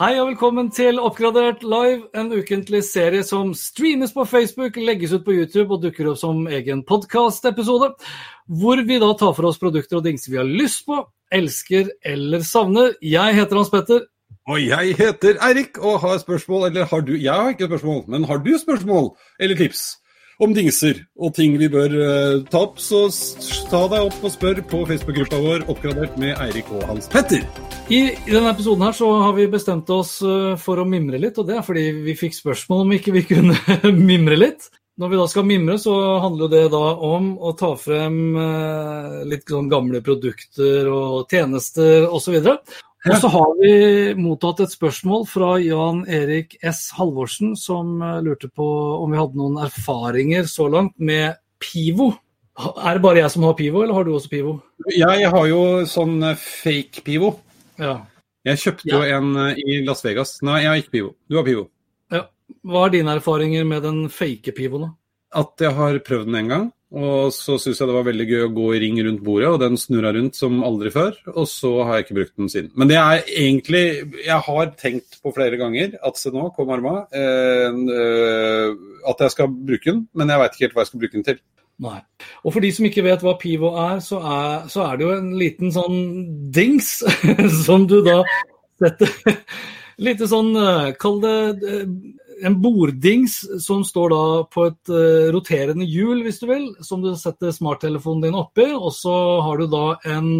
Hei og velkommen til Oppgradert live, en ukentlig serie som streames på Facebook, legges ut på YouTube og dukker opp som egen podkastepisode, hvor vi da tar for oss produkter og dingser vi har lyst på, elsker eller savner. Jeg heter Hans Petter. Og jeg heter Eirik og har spørsmål, eller har du Jeg har ikke spørsmål, men har du spørsmål eller tips om dingser og ting vi bør uh, ta opp, så ta deg opp og spør på Facebook-gruppa vår Oppgradert med Eirik og Hans Petter. I, I denne episoden her så har vi bestemt oss eh, for å mimre litt, og det er fordi vi fikk spørsmål om ikke vi kunne mimre litt. Når vi da skal mimre, så handler det da om å ta frem eh, litt sånn gamle produkter og tjenester osv. Og så har vi mottatt et spørsmål fra Jan Erik S. Halvorsen, som eh, lurte på om vi hadde noen erfaringer så langt med Pivo. Er det bare jeg som har Pivo, eller har du også Pivo? Jeg har jo sånn eh, fake Pivo. Ja. Jeg kjøpte jo en eh, i Las Vegas. Nei, jeg har ikke Pivo. Du har Pivo. ja. Hva er dine erfaringer med den fake Pivoen? nå? At jeg har prøvd den en gang, og så syns jeg det var veldig gøy å gå i ring rundt bordet, og den snurra rundt som aldri før, og så har jeg ikke brukt den siden. Men det er egentlig Jeg har tenkt på flere ganger at se nå, kom arma, eh, eh, at jeg skal bruke den, men jeg veit ikke helt hva jeg skal bruke den til. Nei. Og for de som ikke vet hva Pivo er, så er, så er det jo en liten sånn dings som du da setter Lite sånn, eh, kall det eh, en borddings som står da på et eh, roterende hjul, hvis du vil, som du setter smarttelefonen din oppi. Og så har du da en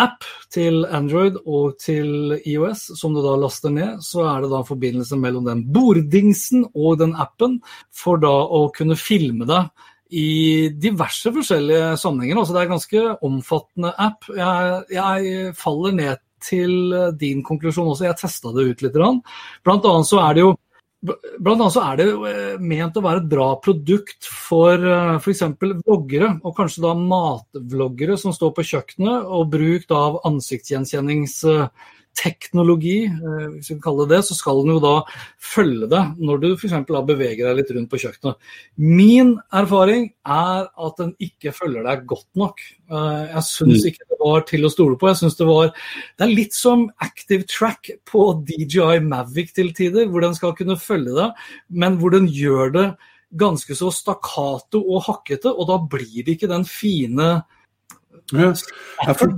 app til Android og til IOS som du da laster ned. Så er det da en forbindelse mellom den borddingsen og den appen for da å kunne filme deg i diverse forskjellige sammenhenger. Altså det er en ganske omfattende app. Jeg, jeg faller ned til din konklusjon også. Jeg testa det ut litt. Blant annet så er det jo Blant annet så er det eh, ment å være et bra produkt for f.eks. vloggere, og kanskje da matvloggere som står på kjøkkenet, og bruk av ansiktsgjenkjenningsteknologi, eh, hvis vi kan kalle det det, så skal den jo da følge deg når du f.eks. beveger deg litt rundt på kjøkkenet. Min erfaring er at den ikke følger deg godt nok. Eh, Jeg syns ikke det var til å stole på. Jeg synes det var Det er litt som Active Track på DJI Mavic til tider, hvor den skal kunne følge deg, men hvor den gjør det ganske så stakkato og hakkete, og da blir det ikke den fine Ja. Ja, for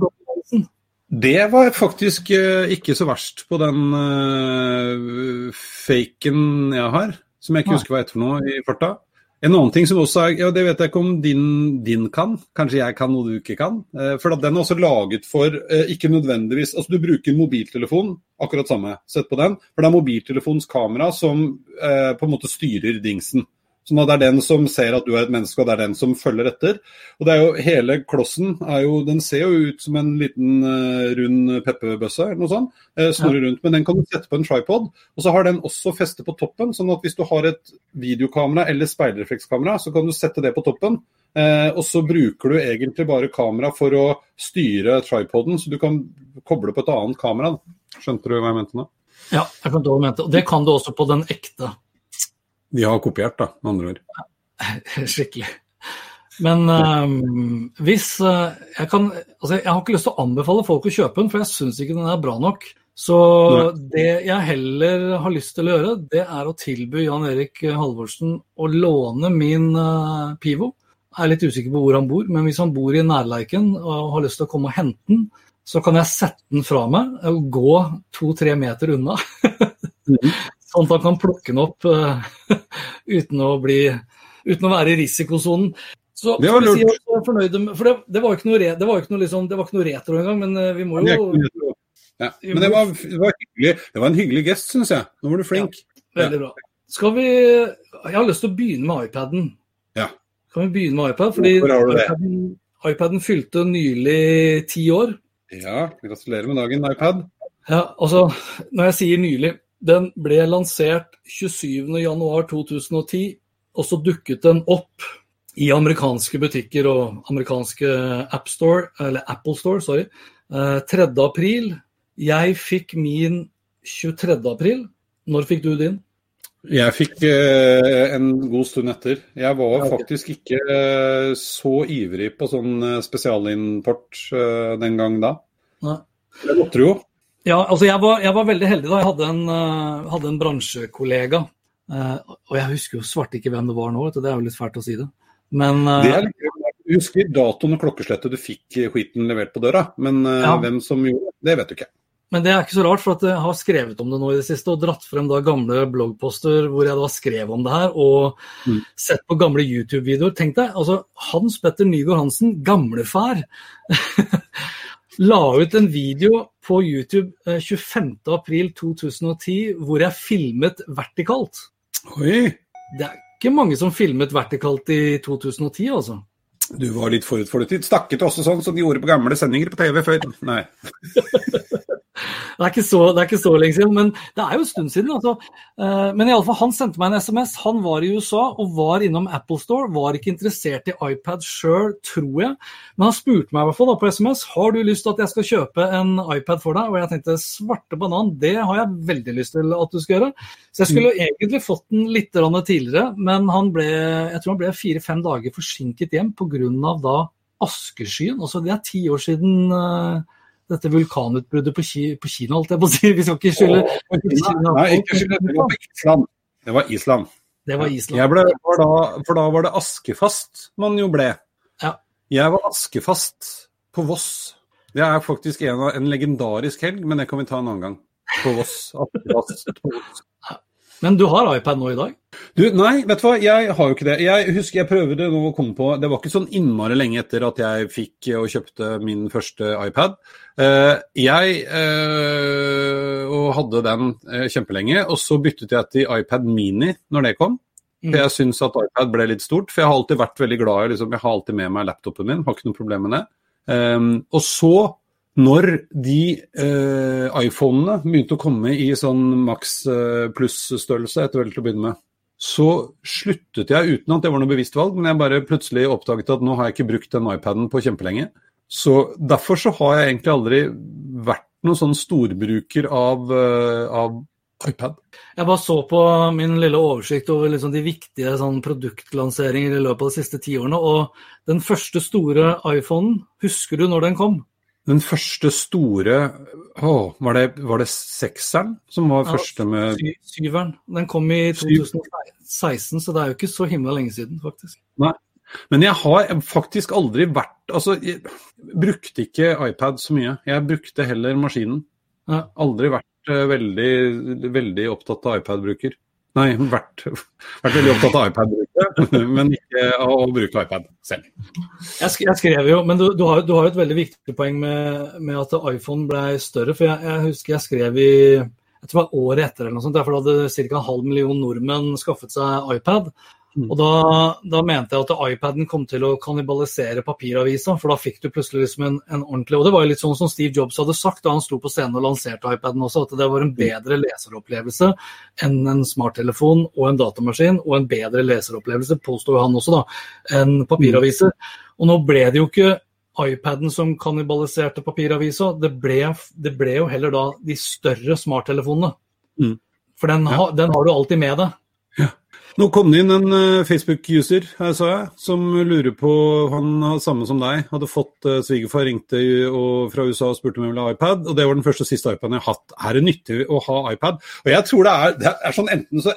det var faktisk eh, ikke så verst på den uh, faken jeg har, som jeg ikke Nei. husker hva heter for noe i farta. En annen ting som også er, ja det vet jeg ikke om din, din kan, kanskje jeg kan noe du ikke kan. Uh, for den er også laget for uh, ikke nødvendigvis Altså du bruker mobiltelefon, akkurat samme, sett på den. For det er mobiltelefonens kamera som på en måte styrer dingsen. Sånn at det er den som ser at du er et menneske, og det er den som følger etter. Og det er jo Hele klossen er jo, den ser jo ut som en liten uh, rund pepperbøsse eller noe sånt. Uh, snurrer rundt, Men den kan du sette på en tripod. Og så har den også feste på toppen, sånn at hvis du har et videokamera eller speilreflekskamera, så kan du sette det på toppen. Uh, og så bruker du egentlig bare kamera for å styre tripoden, så du kan koble på et annet kamera. Skjønte du hva jeg mente nå? Ja, jeg kan det. Og det kan du også på den ekte. De har kopiert, da, med andre ord. Skikkelig. Men um, hvis uh, jeg kan Altså, jeg har ikke lyst til å anbefale folk å kjøpe den, for jeg syns ikke den er bra nok. Så det jeg heller har lyst til å gjøre, det er å tilby Jan Erik Halvorsen å låne min uh, Pivo. Jeg er litt usikker på hvor han bor, men hvis han bor i nærleiken og har lyst til å komme og hente den, så kan jeg sette den fra meg og gå to-tre meter unna. Sånn at han kan plukke den opp uh, uten, å bli, uten å være i risikosonen. Så det var lurt. Si fornøyde med, for det, det, var ikke noe, re, det var ikke noe, liksom, det var ikke noe retro engang, men uh, vi må jo ja. Men det var, det var, hyggelig. Det var en hyggelig gest, syns jeg. Nå var du flink. Ja, veldig bra. Skal vi Jeg har lyst til å begynne med iPaden. Ja. Kan vi begynne med iPad? Fordi iPaden, iPaden fylte nylig ti år. Ja, gratulerer med dagen, iPad. Ja, altså, når jeg sier nylig Den ble lansert 27.1.2010, og så dukket den opp i amerikanske butikker og amerikanske App Store, eller Apple Store, sorry, 3. Eh, april. Jeg fikk min 23. april. Når fikk du din? Jeg fikk eh, en god stund etter. Jeg var faktisk ikke eh, så ivrig på sånn eh, spesialimport eh, den gang da. Nei. Det måtte jo. Ja, altså jeg var, jeg var, veldig heldig da. Jeg hadde en, uh, hadde en bransjekollega. Uh, og jeg husker jo svarte ikke hvem det var nå, det er jo litt fælt å si det. Men uh, det er litt, Jeg husker datoen og klokkeslettet du fikk skiten levert på døra, men ja. hvem som gjorde det, vet du ikke. Men det er ikke så rart, for at jeg har skrevet om det nå i det siste og dratt frem da gamle bloggposter hvor jeg da skrev om det her, og mm. sett på gamle YouTube-videoer. Tenk deg, altså Hans Petter Nygaard Hansen, gamlefar, la ut en video på YouTube 25.4.2010 eh, hvor jeg filmet vertikalt. Oi! Det er ikke mange som filmet vertikalt i 2010, altså. Du var litt forut for det tid. Stakket også sånn som de gjorde på gamle sendinger på TV før. Nei. det, er så, det, er ikke så, lenge siden, men det er jo en stund siden. Altså. i alle fall, han sendte meg en SMS. Han var i USA og var innom Apple Store. Var ikke interessert i iPad sjøl, tror jeg. Men han spurte meg i hvert fall da, på SMS har du lyst til at jeg skal kjøpe en iPad for deg. Og jeg tenkte svarte banan, det har jeg veldig lyst til at du skal gjøre. Så jeg skulle mm. egentlig fått den litt tidligere, men han ble, jeg tror han ble fire-fem dager forsinket hjem pga. da askeskyen. Altså, det er ti år siden uh, dette vulkanutbruddet på, Ki på, Kina, holdt jeg på å si. Vi skal ikke skylde Kina. Nei, ikke skylde. Det var Island. Det var Island. Det var Island. Ble, for, da, for, da, var det askefast man jo ble. Ja. Jeg var askefast på Voss. Det er faktisk en, en legendarisk helg, men det kan vi ta en annen gang. På Voss. Askefast på Voss. Men du har iPad nå i dag? Du, Nei, vet du hva, jeg har jo ikke det. Jeg husker jeg prøvde nå å komme på Det var ikke sånn innmari lenge etter at jeg fikk og kjøpte min første iPad. Eh, jeg eh, og hadde den eh, kjempelenge, og så byttet jeg til iPad Mini når det kom. For mm. jeg syns at iPad ble litt stort. For jeg har alltid vært veldig glad i liksom, Jeg har alltid med meg laptopen min, har ikke noe problem med det. og så når de eh, iPhonene begynte å komme i sånn maks eh, pluss-størrelse etter vel til å begynne med, så sluttet jeg uten at det var noe bevisst valg, men jeg bare plutselig oppdaget at nå har jeg ikke brukt den iPaden på kjempelenge. Så derfor så har jeg egentlig aldri vært noen sånn storbruker av, uh, av iPad. Jeg bare så på min lille oversikt over liksom de viktige sånn produktlanseringer i løpet av de siste ti årene. Og den første store iPhonen, husker du når den kom? Den første store å, var, det, var det sekseren som var ja, første med Syveren. Den kom i 2016, så det er jo ikke så himla lenge siden, faktisk. Nei. Men jeg har faktisk aldri vært Altså, jeg brukte ikke iPad så mye. Jeg brukte heller maskinen. Ja. Aldri vært uh, veldig, veldig opptatt av iPad-bruker. Nei, vært, vært, veldig opptatt av iPad-bruket, men ikke å bruke iPad selv. Jeg, sk jeg skrev jo, men du, du, har, jo et veldig viktig poeng med, med at iPhone ble større. For jeg, jeg, husker jeg skrev i jeg tror det var året etter, eller noe sånt, derfor hadde ca. en halv million nordmenn skaffet seg iPad. Mm. Og da, da, mente jeg at iPaden kom til å kannibalisere papiravisa, for da fikk du plutselig liksom en, en, ordentlig Og det var jo litt sånn som Steve Jobs hadde sagt da han sto på scenen og lanserte iPaden også, at det var en mm. bedre leseropplevelse enn en smarttelefon og en datamaskin, og en bedre leseropplevelse, påstår han også, da, enn papiraviser. Og nå ble det jo ikke iPaden som kannibaliserte papiravisa, det ble, det ble, jo heller da de større smarttelefonene. Mm. For den, ja. ha, den har du alltid med deg. Nå kom det inn en uh, Facebook-user her, sa jeg, som lurer på Han har samme som deg, hadde fått uh, Svigerfar ringte og, fra USA og spurte om jeg ville ha iPad, og det var den første og siste iPaden jeg har hatt. Er det nyttig å ha iPad? Og jeg tror det er, det er sånn enten så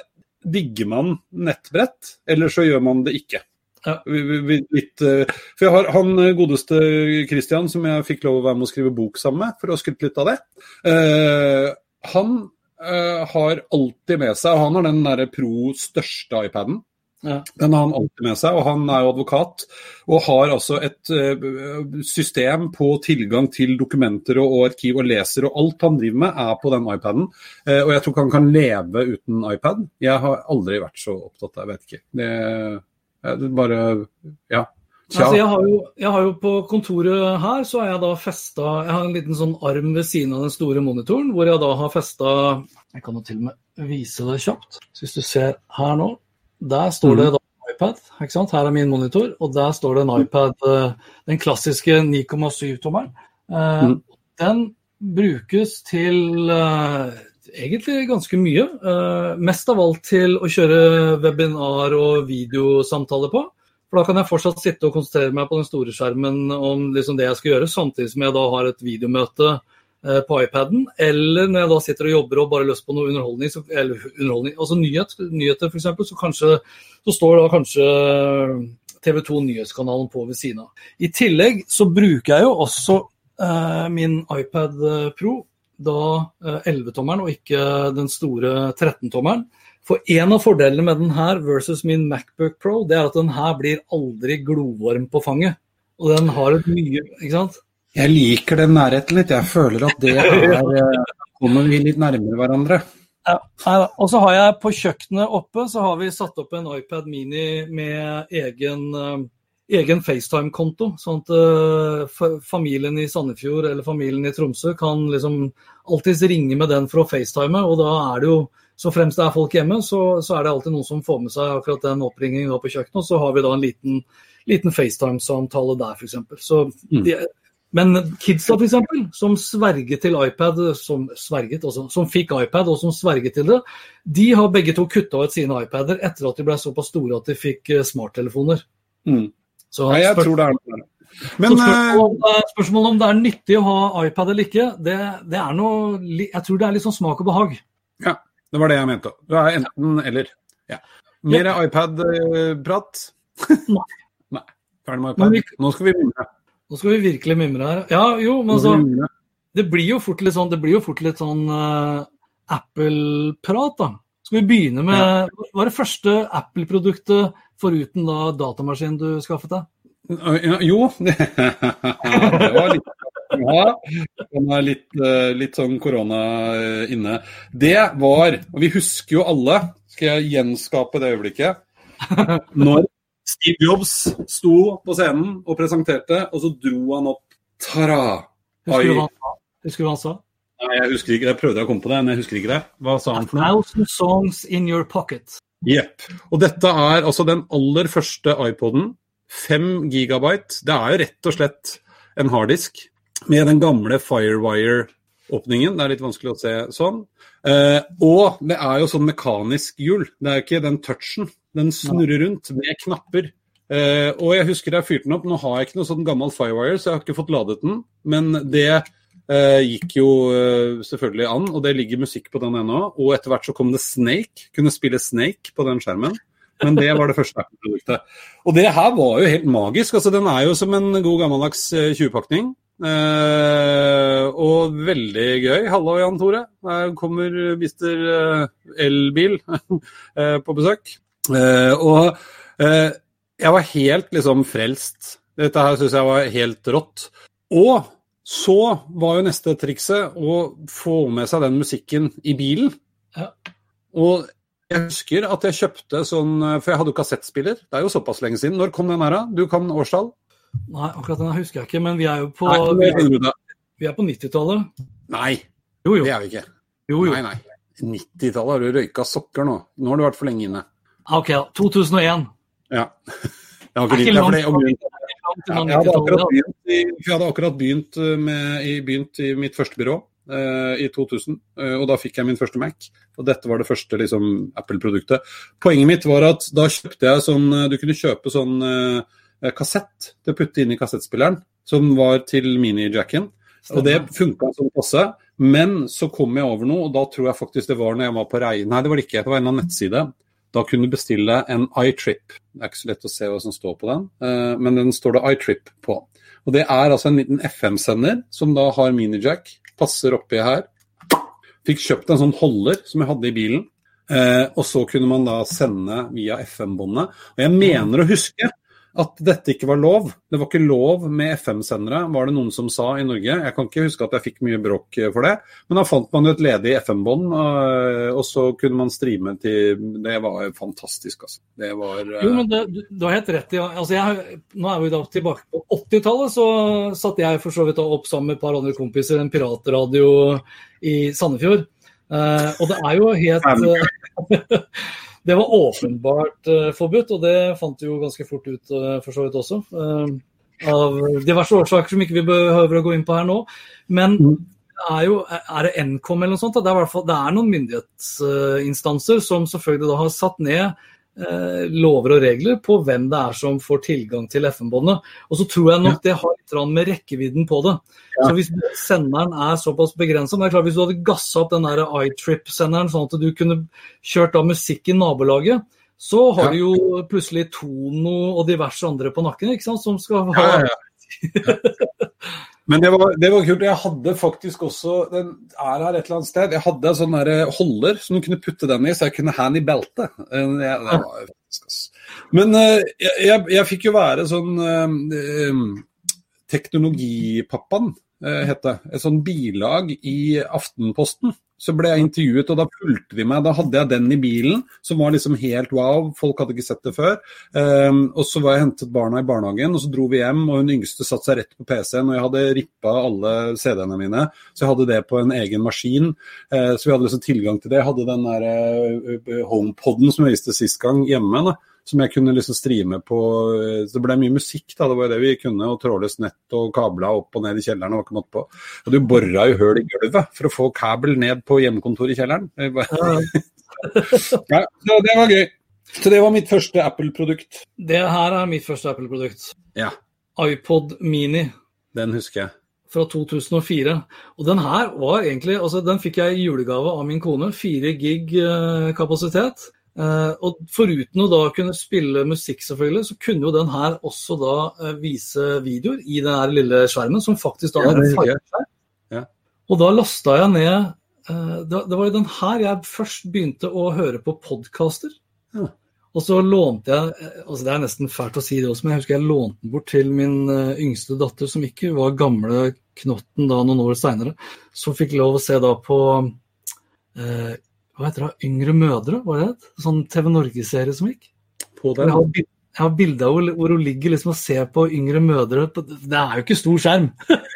digger man nettbrett, eller så gjør man det ikke. Ja. Litt, uh, for jeg har han godeste Christian, som jeg fikk lov å være med å skrive bok sammen med, for å ha skrytt litt av det. han eh, har alltid med seg, og han har den derre Pro største iPaden. Ja. Den har han alltid med seg, og han er jo advokat. Og har altså et uh, system på tilgang til dokumenter og, og arkiv og leser, og alt han driver med er på den iPaden. Uh, og jeg tror ikke han kan leve uten iPad. Jeg har aldri vært så opptatt av, jeg vet ikke. Det, det bare Ja. Altså, jeg, har jo, jeg har jo På kontoret her så har jeg da festa Jeg har en liten sånn arm ved siden av den store monitoren, hvor jeg da har festa Jeg kan jo til og med vise det kjapt. Så hvis du ser her nå, der står det da en iPad. ikke sant? Her er min monitor, og der står det en iPad, eh, den klassiske 9,7-tommeren. Eh, Mm. Den brukes til eh, egentlig ganske mye. Mest av alt til å kjøre webinar og videosamtaler på. For da kan jeg fortsatt sitte og konsentrere meg på den store skjermen om liksom det jeg skal gjøre, samtidig som jeg da har et videomøte eh, på iPaden. Eller når jeg da sitter og jobber og bare har lyst på noe underholdning, så, eller underholdning altså nyhet, nyheter f.eks., så, kanskje, så står da kanskje TV 2 Nyhetskanalen på ved siden av. I tillegg så bruker jeg jo også eh, min iPad Pro, da eh, 11-tommeren og ikke den store 13-tommeren. For en av fordelene med den her versus min Macbook Pro, det er at den her blir aldri glovarm på fanget. Og den har et mye Ikke sant? Jeg liker den nærheten litt. Jeg føler at det er eh, Kommer vi litt nærmere hverandre? Ja, og så har jeg på kjøkkenet oppe så har vi satt opp en iPad Mini med egen, eh, egen FaceTime-konto. Sånn at eh, familien i Sandefjord eller familien i Tromsø kan liksom alltids ringe med den for å FaceTime. Og da er det jo, så fremst det er folk hjemme, så, så er det alltid noen som får med seg akkurat den oppringningen på kjøkkenet. Og så har vi da en liten, liten FaceTime-samtale der, f.eks. Så Mm. de, men kidsa f.eks., som sverget til iPad, som sverget, altså, som fikk iPad og som sverget til det, de har begge to kutta ut sine iPader etter at de ble såpass store at de fikk eh, smarttelefoner. Mm. Så Nei, jeg spør- tror det er noe Men eh, spørsmålet om, det er- spørsmålet om det er nyttig å ha iPad eller ikke, det, det er noe Jeg tror det er litt sånn smak og behag. ja, det var det jeg mente. Det er enten eller. Ja. Mer iPad-prat? Nei. Ferdig med iPad. vi- Nå skal vi mimre. Nå skal vi virkelig mimre her. Ja, jo, men skal altså. Det blir jo fort litt sånn, det blir jo fort litt sånn uh, Apple-prat, da. Skal vi begynne med Hva er det første Apple-produktet foruten da datamaskinen du skaffet deg? Ja, Jo, det, det var litt ja, den er litt, eh, litt sånn korona eh, inne. Det var, og vi husker jo alle, skal jeg gjenskape det øyeblikket, når Steve Jobs sto på scenen og presenterte, og så dro han opp Tara. Husker du hva han sa? Nei, jeg husker ikke, det. jeg prøvde å komme på det, men jeg husker ikke det. Hva sa han for noe? Thousand songs in your pocket. Jepp. Og dette er altså den aller første iPoden. 5 gigabyte. Det er jo rett og slett en harddisk med den gamle Firewire-åpningen. Det er litt vanskelig å se sånn. Eh, og det er jo sånn mekanisk hjul. Det er jo ikke den touchen. Den snurrer rundt med knapper. Eh, og jeg husker jeg fyrte den opp. Nå har jeg ikke noe sånn gammel Firewire, så jeg har ikke fått ladet den. Men det gikk jo eh, selvfølgelig an, og det ligger musikk på den ennå. Og etter hvert så kom det Snake. Kunne spille Snake på den skjermen. Men det var det første Apple-produktet. Og det her var jo helt magisk. altså Den er jo som en god gammeldags eh, 20-pakning. Eh, og veldig gøy. Hallo, Jan Tore. Her kommer eh, Elbil eh, på besøk. Eh, og eh, jeg var helt liksom frelst. Dette her syns jeg var helt rått. Og så var jo neste trikset å få med seg den musikken i bilen. Ja. Og jeg husker at jeg kjøpte sånn For jeg hadde jo kassettspiller. Det er jo såpass lenge siden. Når kom den her, da? Du kan årstall? Nei, akkurat den husker jeg ikke, men vi er jo på, vi er, vi er på 90-tallet. Nei, Jo, jo. det er vi ikke. jo, jo. Nei, nei. 90-tallet har du røyka sokker nå. Nå har du vært for lenge inne. Ok, da. 2001. Ja. Det er ikke ikke det. er grunnen- langt jeg, hadde akkurat begynt i, hadde akkurat begynt, eh, med, i, begynt i mitt første byrå uh, i 2000, uh, og da fikk jeg min første Mac. Og dette var det første liksom, Apple-produktet. Poenget mitt var at da kjøpte jeg sånn eh, Du kunne kjøpe sånn uh, kassett til å putte inn i kassettspilleren, som var til mini-jacken. Og det funka som passe. Men så kom jeg over noe, og da tror jeg faktisk det var når jeg var på rei... Nei, det var det ikke. Det var en av nettside. Da kunne du bestille en iTrip. Det er ikke så lett å se hva som står på den, eh, men den står det iTrip på. Og Det er altså en liten FM-sender som da har minijack, passer oppi her. Fikk kjøpt en sånn holder som jeg hadde i bilen. Eh, og så kunne man da sende via FM-båndet. Og jeg mener å huske at dette ikke var lov. Det var ikke lov med FM-sendere, var det noen som sa i Norge. Jeg kan ikke huske at jeg fikk mye bråk for det, men da fant man jo et ledig FM-bånd, og så kunne man streame til Det var fantastisk, altså. Det var Jo, men det, du har helt rett i altså jeg, Nå er vi da tilbake på 80-tallet, så satte jeg for så vidt opp sammen med et par andre kompiser en piratradio i Sandefjord. Uh, og det er jo helt det var åpenbart uh, forbudt, og det fant vi jo ganske fort ut uh, for så vidt også. Uh, av diverse årsaker som ikke vi behøver å gå inn på her nå. Men mm. er, jo, er det Nkom eller noe sånt? Det er, fall, det er noen myndighetsinstanser som selvfølgelig da har satt ned lover og regler på hvem det er som får tilgang til FM-båndet. Og så tror jeg nok det har litt med rekkevidden på det. Ja. Så Hvis senderen er såpass begrensa Hvis du hadde gassa opp den iTrip-senderen sånn at du kunne kjørt da musikk i nabolaget, så har ja. du jo plutselig Tono og diverse andre på nakken ikke sant, som skal ha ja, Men det var, det var, kult. Jeg hadde faktisk også Den er her et eller annet sted. Jeg hadde en sånn holder som du kunne putte den i, så jeg kunne hand i beltet. Men uh, jeg, jeg, fikk jo være sånn Teknologipappaen, het det. Et sånn bilag i Aftenposten. Så ble jeg intervjuet, og da fulgte de meg. Da hadde jeg den i bilen, som var liksom helt wow. Folk hadde ikke sett det før. Um, og så var jeg hentet barna i barnehagen, og så dro vi hjem, og hun yngste satte seg rett på PC-en. Og jeg hadde rippa alle CD-ene mine, så jeg hadde det på en egen maskin. Uh, så vi hadde liksom tilgang til det. Jeg hadde den der uh, HomePoden som jeg viste sist gang, hjemme. da som jeg kunne liksom streame på. Så det ble mye musikk, da. Det var jo det vi kunne. Og trådløst nett og kabla opp og ned i kjelleren. og ikke på. Og du bora jo høl i gulvet for å få kabel ned på hjemmekontoret i kjelleren. ja, det var gøy. Så det var mitt første Apple-produkt. Det her er mitt første Apple-produkt. Ja. iPod Mini. Den husker jeg. Fra 2004. Og den her var egentlig Altså, den fikk jeg i julegave av min kone. 4 gig eh, kapasitet. Uh, og Foruten å da kunne spille musikk, selvfølgelig, så kunne jo den her også da uh, vise videoer i den her lille skjermen, som faktisk da ja, er en fargeskjerm. Ja. Og da lasta jeg ned uh, det, det, var jo den her jeg først begynte å høre på podkaster. Ja. Og så lånte jeg altså Det er nesten fælt å si det også, men jeg husker jeg lånte den bort til min yngste datter, som ikke var gamle Knotten da noen år seinere. Som fikk lov å se da på hva heter det, Yngre mødre, var det det? Sånn TV Norge-serie som gikk. På den. Jeg har, bilde av hvor hun ligger liksom og ser på yngre mødre. Det er jo ikke stor skjerm.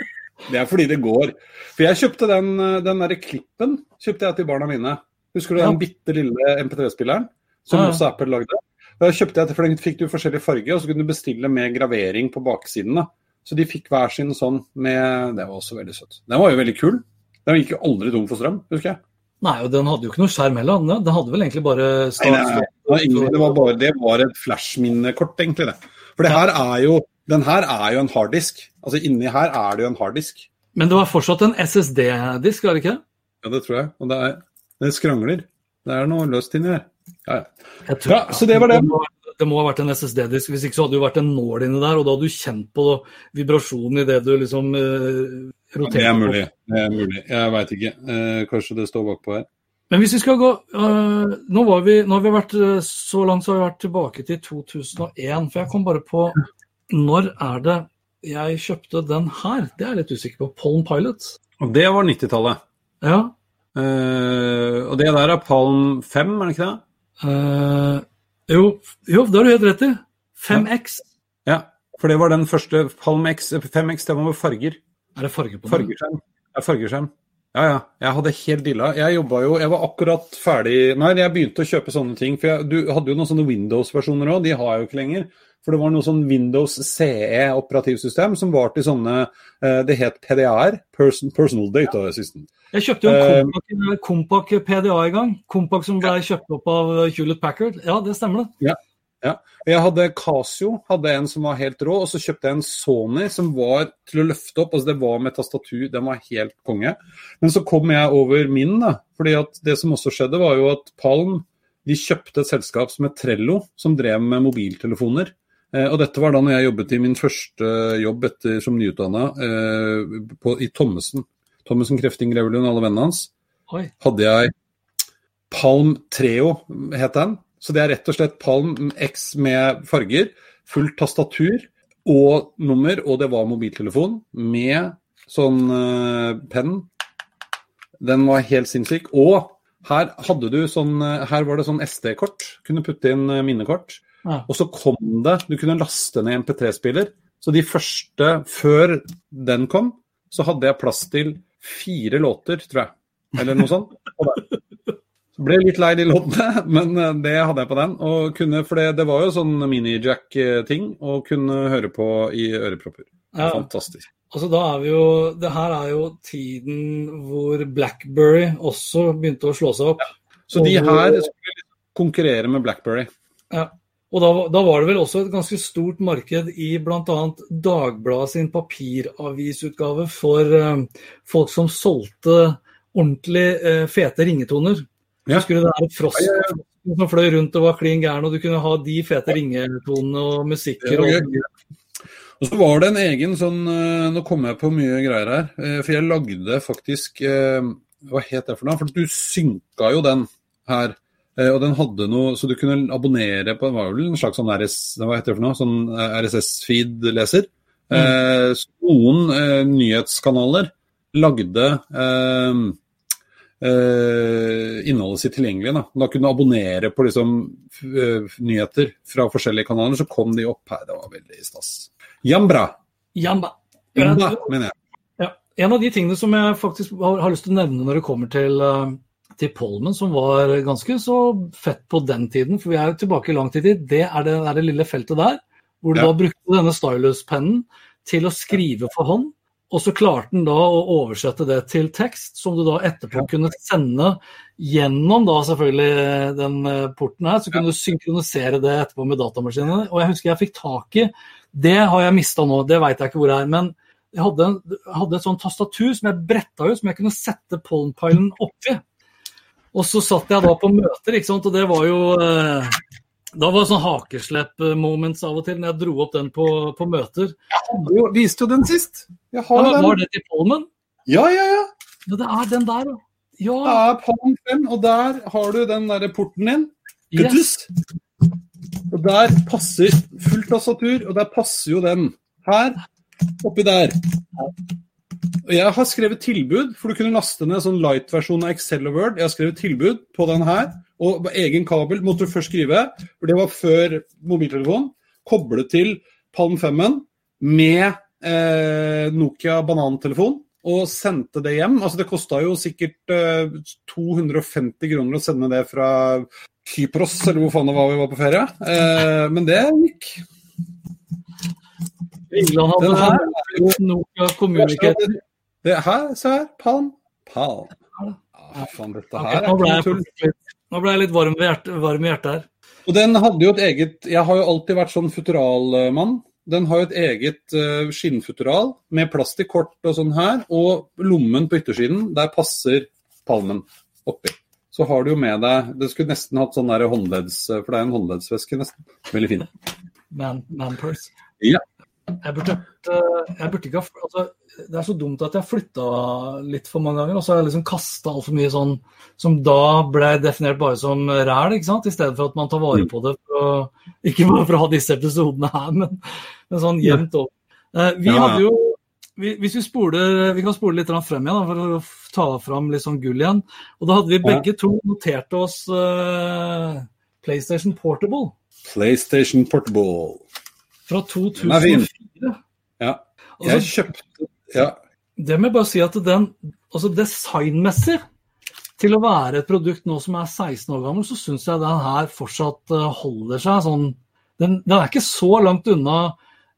det er fordi det går. For jeg kjøpte den, den derre klippen kjøpte jeg til barna mine. Husker du den bitte lille MP3-spilleren som ja. også Apple lagde? Da kjøpte jeg til, for Den fikk du forskjellig farge, og så kunne du bestille med gravering på baksiden. da. Så de fikk hver sin sånn med Det var også veldig søtt. Den var jo veldig kul. Den gikk jo aldri tom for strøm, husker jeg. Nei, og den hadde jo ikke noe skjerm heller. Den hadde vel egentlig bare start, nei, nei, nei. Det, var bare, det var et flashminnekort, egentlig. det. For det her er jo, den her er jo en harddisk. Altså Inni her er det jo en harddisk. Men det var fortsatt en SSD-disk, var det ikke? Ja, det tror jeg. Og det, er, det skrangler. Det er noe løst inni her. Ja, ja. ja, så det var det. Det må ha vært en SSD-disk, hvis ikke så hadde det vært en nål inni der. Og da hadde du kjent på vibrasjonen i det du liksom uh, det er mulig. Det er mulig. Jeg veit ikke. Eh, kanskje det står bakpå her. Men hvis vi skal gå uh, nå, vi, nå, har vi vært uh, så langt så har vi vært tilbake til 2001. For jeg kom bare på Når er det jeg kjøpte den her? Det er jeg litt usikker på. Pollen Pilot. Og det var 90-tallet. Ja. Uh, og det der er Palm 5, er det ikke det? Jo, jo, det har du helt rett i. 5X. Ja. ja, for det var den første Palm X. 5X, det var med farger. Er det farger på den? Fargeskjerm. Ja, fargeskjerm. Ja, ja. Jeg hadde helt dilla. Jeg jobba jo Jeg var akkurat ferdig Nei, jeg begynte å kjøpe sånne ting. For jeg, du hadde jo noen sånne Windows-versjoner òg. De har jeg jo ikke lenger. For det var noe sånn Windows CE operativsystem som var til sånne uh, Det het. Person, personal Data Assistant. Jeg kjøpte jo en Compac PDA i gang. Compac som ble kjøpt opp av Hewlett Packard. Ja, det stemmer det. Ja. Ja. Jeg hadde Casio, hadde en som var helt rå, og så kjøpte jeg en Sony som var til å løfte opp. altså Det var med tastatur, den var helt konge. Men så kom jeg over min, da. fordi at det som også skjedde, var jo at Palm de kjøpte et selskap som het Trello, som drev med mobiltelefoner. Eh, og dette var da når jeg jobbet i min første jobb etter, som nyutdanna eh, i Thommessen. Thommessen Krefting Revelund, alle vennene hans. Oi. hadde jeg Palm Treo, het den. Så det er rett og slett Palm X med farger, fullt tastatur og nummer, og det var mobiltelefon med sånn uh, penn. Den var helt sinnssyk. Og her hadde du sånn Her var det sånn SD-kort. Kunne putte inn minnekort. Ja. Og så kom det Du kunne laste ned MP3-spiller. Så de første, før den kom, så hadde jeg plass til fire låter, tror jeg. Eller noe sånt. Så ble litt lei de låtene, men eh, det hadde jeg på den. Og kunne, for det, det var jo sånn mini-jack-ting å kunne høre på i ørepropper. Ja. Fantastisk. Altså, da er vi jo, det her er jo tiden hvor Blackberry også begynte å slå seg opp. Så de her skulle konkurrere med Blackberry. Ja. Og da, da var det vel også et ganske stort marked i bl.a. Dagbladet sin papiravisutgave for eh, folk som solgte ordentlig eh, fete ringetoner. Ja. Husker du det der frosk som fløy rundt og var klin gæren, og du kunne ha de fete ringetonene og musikker. Og. Og så var det en egen sånn eh, Nå kommer jeg på mye greier her. eh, For jeg lagde faktisk eh, Hva het det for noe? For du synka jo den her. Eh, Og den hadde noe Så du kunne abonnere på den var vel en slags sånn RS, hva heter det for noe? Sånn RSS-feed-leser. Eh, noen eh, nyhetskanaler lagde eh, eh, innholdet sitt tilgjengelig. Da. da kunne du abonnere på liksom, eh, nyheter fra forskjellige kanaler, så kom de opp her. Det var veldig stas. Jambra. Jamba. Jamba, mener jeg. Ja. En av de tingene som jeg faktisk har, har lyst til å nevne når det kommer til, eh, til Polmen, som var ganske så fett på den tiden, for vi er jo tilbake i lang tid, det er det, er det lille feltet der, hvor du Ja. da brukte denne stylus-pennen til å skrive for hånd, og så klarte han da å oversette det til tekst, som du da etterpå kunne sende gjennom da selvfølgelig den eh, porten her, så kunne du synkronisere det etterpå med datamaskinene. Og jeg husker jeg fikk tak i, det har jeg mista nå, det veit jeg ikke hvor det er. men jeg hadde, en- hadde et sånt tastatur som jeg bretta ut, som jeg kunne sette pollenpilen oppi. Og så satt jeg da på møter, ikke sant? og det var jo eh, Da var det sånn hakeslepp-moments av og til når jeg dro opp den på, på møter. Du viste jo den sist. Jeg Ja, har men den. var det til Polmen? Ja, ja, ja. Ja, det er den der, ja. Det er Palm 5, og der har du den derre porten din. yes. Og der passer fullt tastatur, og der passer jo den her oppi der. Jeg har skrevet tilbud, for du kunne laste ned sånn light-versjon av Excel og Word. Jeg har skrevet tilbud på den her, og egen kabel måtte du først skrive, for det var før mobiltelefon. Koble til Palm 5-en med eh, Nokia banantelefon, og sendte det hjem. Altså Det kosta jo sikkert eh, 250 kroner å sende det fra Kypros, eller hvor faen det var vi var på ferie. Eh, men det gikk. England hadde Den her Nokia Communicator. Det her, se her. Palm. Palm. Ah, faen, dette her nå er ble jeg, nå ble jeg litt varm, i hjertet her. Og den hadde jo et eget Jeg har jo alltid vært sånn futuralmann. Den har jo et eget uh, skinnfutural med plastikkort og sånn her, og lommen på yttersiden, der passer palmen oppi. Så har du jo med deg Det skulle nesten hatt sånn der håndledds... For det er en håndleddsveske, nesten. Veldig fin. Man, man purse. Ja. Jeg burde, jeg burde ikke ha altså, Det er så dumt at jeg flytta litt for mange ganger, og så har jeg liksom kasta altfor mye sånn som da ble definert bare som ræl, ikke sant? I stedet for at man tar vare Mm. på det for å Ikke bare for å ha disse episodene her, men, men sånn jevnt over. Eh, vi hadde jo vi, Hvis vi spoler Vi kan spole litt frem igjen da, for å ta fram litt sånn gull igjen. Og da hadde vi begge to notert oss eh, PlayStation Portable PlayStation Portable. fra Den er fin. 2004. Ja. Altså, Jeg kjøpte Ja. Det må jeg bare si at den, altså designmessig, til å være et produkt nå som er 16 år gammel, så syns jeg den her fortsatt eh, holder seg sånn den, den er ikke så langt unna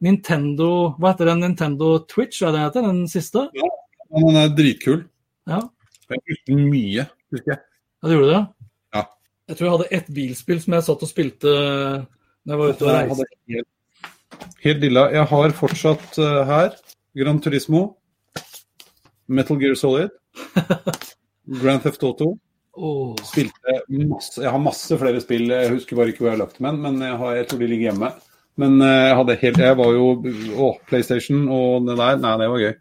Nintendo Hva heter den? Nintendo Twitch, er det den heter? Den siste? Ja, Den er dritkul. Ja, Jeg brukte den mye, husker jeg. ja det gjorde det? Ja. Jeg tror jeg hadde ett bilspill som jeg satt og spilte når jeg var ute og reiste. Helt, lilla. Jeg har fortsatt uh, her Gran Turismo, Metal Gear Solid, Grand Theft Auto. Oh. Spilte masse Jeg har masse flere spill, jeg husker bare ikke hvor jeg har lagt dem, men jeg, har, jeg tror de ligger hjemme. Men eh, jeg hadde helt Jeg var jo Å, PlayStation og det der. Nei, det var gøy.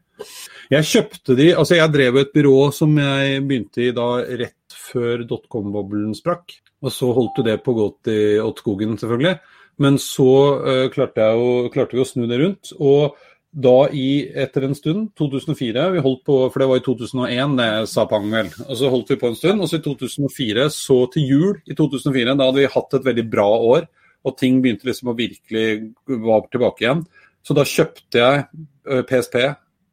Jeg kjøpte de Altså, jeg drev et byrå som jeg begynte i da rett før dotcom-boblen sprakk. Og så holdt jo det på å gå til Ottskogen, selvfølgelig. Men så uh, klarte, å, klarte vi å snu det rundt. Og da i, etter en stund, 2004 Vi holdt på, for det var i 2001 det sa Pang vel. Og så holdt vi på en stund. Og så i 2004, så til jul i 2004, da hadde vi hatt et veldig bra år. Og ting begynte liksom å virkelig være tilbake igjen. Så da kjøpte jeg PSP.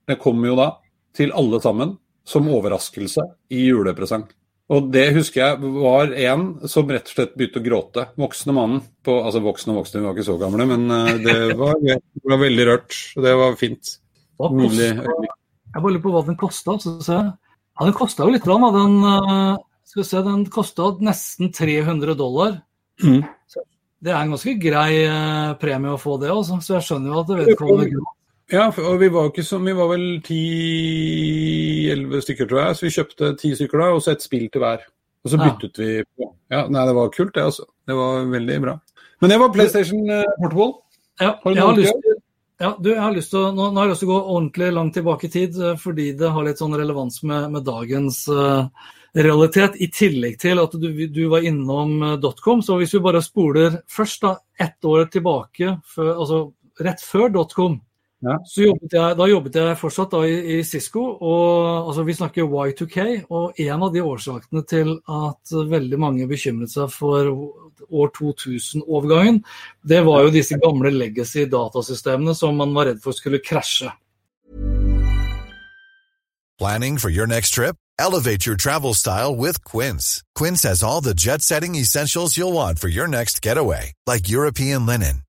Det kom jo da til alle sammen som overraskelse i julepresang. Og det husker jeg var en som rett og slett begynte å gråte. Voksne mannen. På, altså voksne og voksne, vi var ikke så gamle, men det var, det var veldig rørt. Og det var fint. Mulig. Jeg bare lurer på hva den kosta. Ja, den kosta jo litt. Den, skal vi se, den kosta nesten 300 dollar. Mm. Det er en ganske grei premie å få det, altså. så jeg skjønner jo at vedkommende gråter. Ja, og vi var, ikke så, vi var vel ti-elleve stykker, tror jeg. Så vi kjøpte ti stykker da, og så et spill til hver. Og så byttet ja. vi på. Ja, nei, det var kult, det, altså. Det var veldig bra. Men det var PlayStation Portable. Ja, jeg har lyst til ja, du, jeg har lyst til å, nå, nå, har jeg lyst til å gå ordentlig langt tilbake i tid, fordi det har litt sånn relevans med, med dagens uh, realitet. I tillegg til at du, du var innom uh, dotcom. Så hvis vi bare spoler først da, ett år tilbake, før, altså rett før dotcom, ja. Så jobbet jeg, da jobbet jeg fortsatt da i, i Cisco, og altså, vi snakker Y2K. Og en av de årsakene til at veldig mange bekymret seg for år 2000-overgangen, det var jo disse gamle legacy datasystemene som man var redd for skulle krasje. Planning for your next trip? Elevate your travel style with Quince. Quince has all the jet-setting essentials you'll want for your next getaway, like European linen,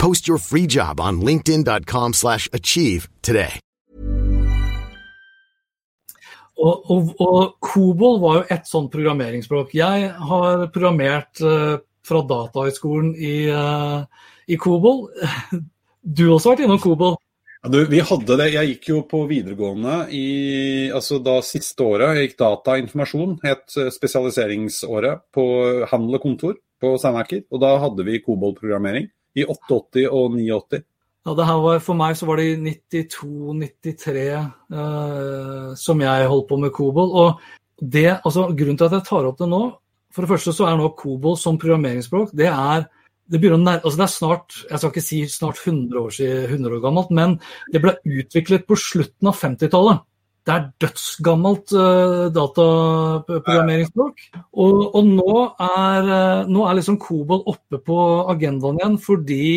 Post your free job on linkedin.com slash achieve today. Og, og, og Kobol var jo et sånt programmeringsspråk. Jeg har programmert uh, fra datahøyskolen i, uh, i Kobol. Du har også vært innom Kobol? Ja, du, vi hadde det. Jeg gikk jo på videregående i altså da siste året. Jeg gikk data informasjon, het spesialiseringsåret, på handel og kontor på Steinerker. Og da hadde vi COBOL-programmering i 88 og 89. Ja, det her var, For meg så var det i 92-93 eh, som jeg holdt på med Kobol. Og det, altså, grunnen til at jeg tar opp det nå, for det første så er nå Kobol som programmeringsspråk det er det, nær, altså det er snart jeg skal ikke si snart 100 år, 100 år gammelt, men det ble utviklet på slutten av 50-tallet. Det er dødsgammelt uh, dataprogrammeringsspråk. Og, og nå, er, uh, nå, er, liksom Kobol oppe på agendaen igjen fordi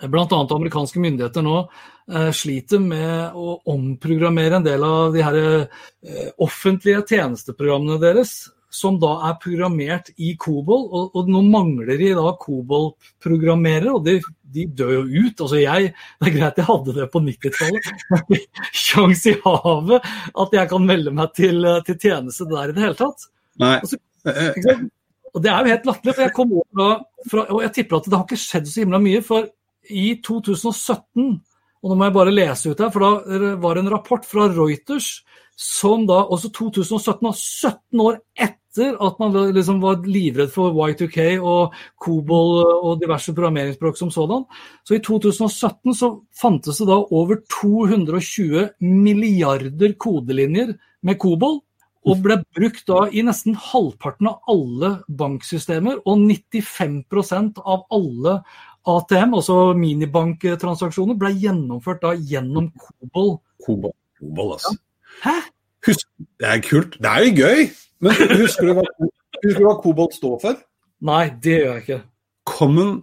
bl.a. amerikanske myndigheter nå uh, sliter med å omprogrammere en del av de her offentlige tjenesteprogrammene deres som da er programmert i Kobol. Og, og nå mangler de da Kobol-programmerere, og de, de, dør jo ut. Altså jeg, Det er greit jeg hadde det på 90-tallet, sjans i havet at jeg kan melde meg til, til tjeneste der i det hele tatt. Nei. Altså, og Det er jo helt latterlig, for jeg kom over da, fra, og jeg tipper at det har ikke skjedd så himla mye. For i 2017, og nå må jeg bare lese ut her, for da var det en rapport fra Reuters som da også 2017, 17 år etter at man liksom var livredd for Y2K og Kobol og diverse programmeringsspråk som sådan. Så i 2017 så fantes det da over 220 milliarder kodelinjer med Kobol. Og ble brukt da i nesten halvparten av alle banksystemer, og 95% av alle ATM, altså minibanktransaksjoner, ble gjennomført da gjennom Kobol. Kobol, Kobol altså. Hæ? Husk, det er kult. Det er jo gøy! Men husker du hva, husker du hva Kobolt står for? Nei, det gjør jeg ikke. Common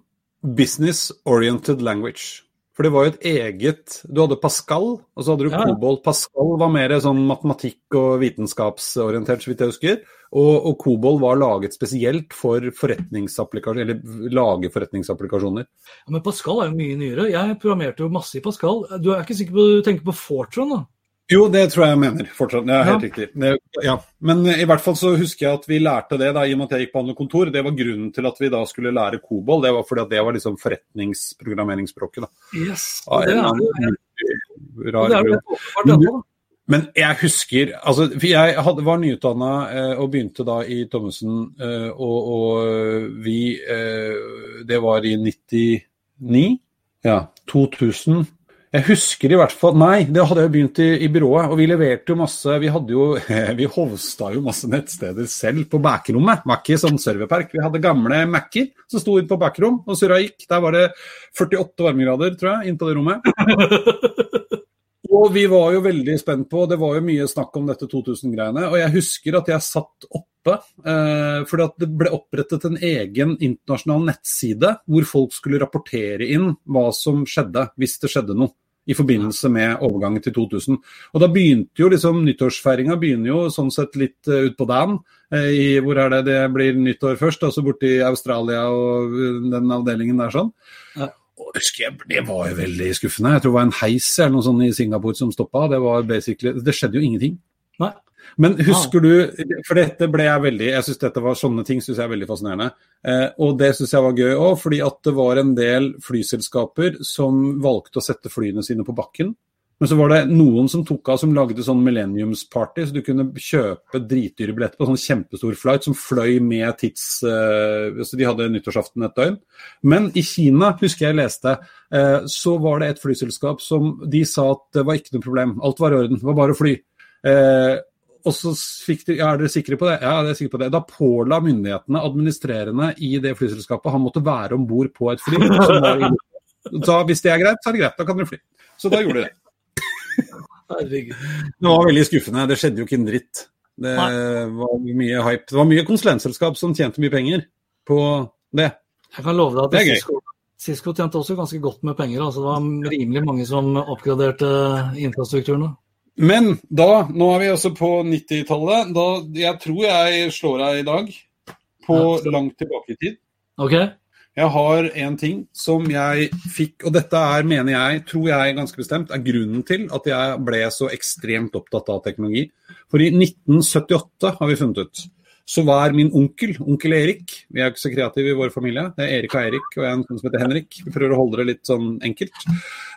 Business Oriented Language. For det var jo et eget Du hadde Pascal, og så hadde du Ja. Kobold. Pascal var mer sånn matematikk- og vitenskapsorientert, så vidt jeg husker. Og, og Kobold var laget spesielt for forretningsapplikasjoner, eller lage forretningsapplikasjoner. Ja, men Pascal er jo mye nyere. Jeg programmerte jo masse i Pascal. Du er ikke sikker på du tenker på Fortran, da? Jo, det tror jeg jeg mener fortsatt. Det er helt Ja. riktig. Det, ja. Men eh, i hvert fall så husker jeg at vi lærte det da, i og med at jeg gikk på andre kontor. Det var grunnen til at vi da skulle lære Kobold. Det var fordi at det var liksom forretningsprogrammeringsspråket. da. Yes. Av Det er det. Rar, det er jo åpenbart ennå, da. Men jeg husker altså, Jeg hadde, var nyutdanna eh, og begynte da i Thommessen, eh, og, og vi eh, Det var i 99? Ja, 2000. Jeg husker i hvert fall Nei, det hadde jeg begynt i, i byrået. Og vi leverte jo masse Vi hadde jo Vi hosta jo masse nettsteder selv på backrommet. Var ikke sånn serverpark. Vi hadde gamle Mac-er som sto inn på backrom og surra gikk. Der var det 48 varmegrader, tror jeg, inn på det rommet. Og vi var jo veldig spent på, det var jo mye snakk om dette 2000-greiene. Og jeg husker at jeg satt oppe, eh, fordi det ble opprettet en egen internasjonal nettside hvor folk skulle rapportere inn hva som skjedde, hvis det skjedde noe. I forbindelse med overgangen til 2000. Og da begynte jo liksom nyttårsfeiringa begynner jo sånn sett litt uh, utpå dagen. eh, hvor er det det blir nyttår først? Altså borti Australia og eh, den avdelingen der sånn. Ja. Jeg, Det var jo veldig skuffende. Jeg tror det var en heis eller noe sånt i Singapore som stoppa. Det var basically, det skjedde jo ingenting. Nei. Men husker du For dette ble jeg veldig Jeg synes dette var sånne ting synes jeg er veldig fascinerende. Eh, og det syns jeg var gøy òg, fordi at det var en del flyselskaper som valgte å sette flyene sine på bakken. Men så var det noen som tok av som lagde sånn millenniumsparty, så du kunne kjøpe dritdyre billetter på sånn kjempestor flight som fløy med tids... uh, så De hadde nyttårsaften et døgn. Men i Kina, husker jeg leste, uh, så var det et flyselskap som de sa at det var ikke noe problem. Alt var i orden, det var bare å fly. Uh, og så fikk de, ja, Er dere sikre på det? Ja, jeg er sikre på det. Da påla myndighetene, administrerende i det flyselskapet, han måtte være om bord på et fly. Så hvis det er greit, så er det greit. Da kan dere fly. Så da gjorde de det. Herregud. Det var veldig skuffende. Det skjedde jo ikke en dritt. Det Nei. var mye hype. Det var mye konsulentselskap som tjente mye penger på det. Jeg kan love deg at. Cisco, Cisco tjente også ganske godt med penger. Altså det var rimelig mange som oppgraderte infrastrukturen. Men da, nå er vi også på 90-tallet. Jeg tror jeg slår deg i dag. På langt tilbake i tid. OK? Jeg har en ting som jeg fikk, og dette er, mener jeg, tror jeg ganske bestemt, er grunnen til at jeg ble så ekstremt opptatt av teknologi. For i 1978 har vi funnet ut, så var min onkel, onkel Erik Vi er jo ikke så kreative i vår familie. Det er Erik og Eirik og jeg er en som heter Henrik. Vi prøver å holde det litt sånn enkelt.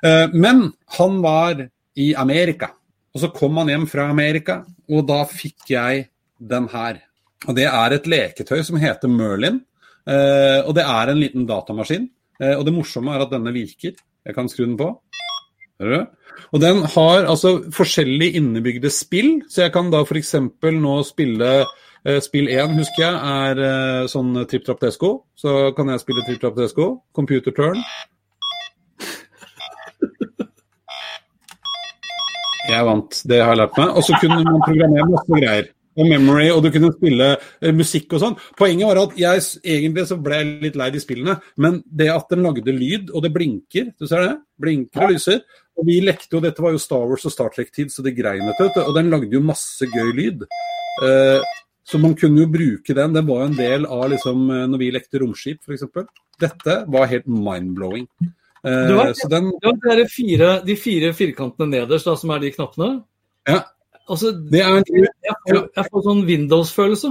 Eh, Men han var i Amerika. Og så kom han hjem fra Amerika, og da fikk jeg den her. Og det er et leketøy som heter Merlin. Eh, og det er en liten datamaskin. Eh, og det morsomme er at denne virker. Jeg kan skru den på. Og den har altså forskjellige innebygde spill, så jeg kan da f.eks. nå spille eh, Spill 1 husker jeg er sånn Tripp Trapp Tesco. Så kan jeg spille Tripp Trapp Tesco. Computer Turn. Jeg vant, det har jeg lært meg. Og så kunne man programmere masse greier. Og memory, og du kunne spille eh, musikk og sånn. Poenget var at jeg egentlig så ble jeg litt lei de spillene, men det at den lagde lyd, og det blinker, du ser det? Blinker og lyser. Og vi lekte jo, dette var jo Star Wars og Star Trek-tid, så det greinet, etter. Og den lagde jo masse gøy lyd. Eh, så man kunne jo bruke den. Den var jo en del av liksom, eh, når vi lekte romskip, f.eks. Dette var helt mind-blowing. Vet- så den det var de fire, de fire firkantene nederst, da, som er de knappene. Ja. Altså, Det er en jeg får, jeg får sånn Windows-følelse.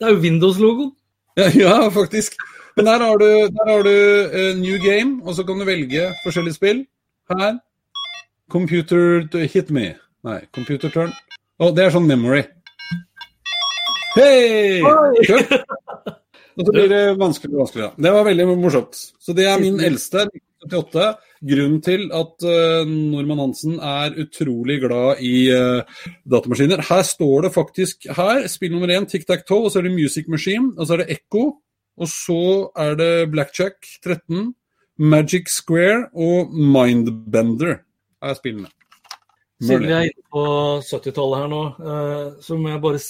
Det er jo Windows-logoen. Ja, ja, faktisk. Men der har du, der har du uh, New Game, og så kan du velge forskjellige spill. Her. Computer hit me. Nei, Computer turn. Å, det er sånn memory. Hei! Kjøp! Og så blir det vanskeligere og vanskeligere. Det var veldig morsomt. Så det er min eldste, 1978. Grunnen til at uh, Normann Hansen er utrolig glad i uh, datamaskiner. Her står det faktisk her, spill nummer én, Tic Tac Toe, og så er det Music Machine, og så er det Echo, og så er det Blackjack 13, Magic Square og Mindbender er spillene. Siden vi er inne på 70-tallet her nå, eh, så må jeg bare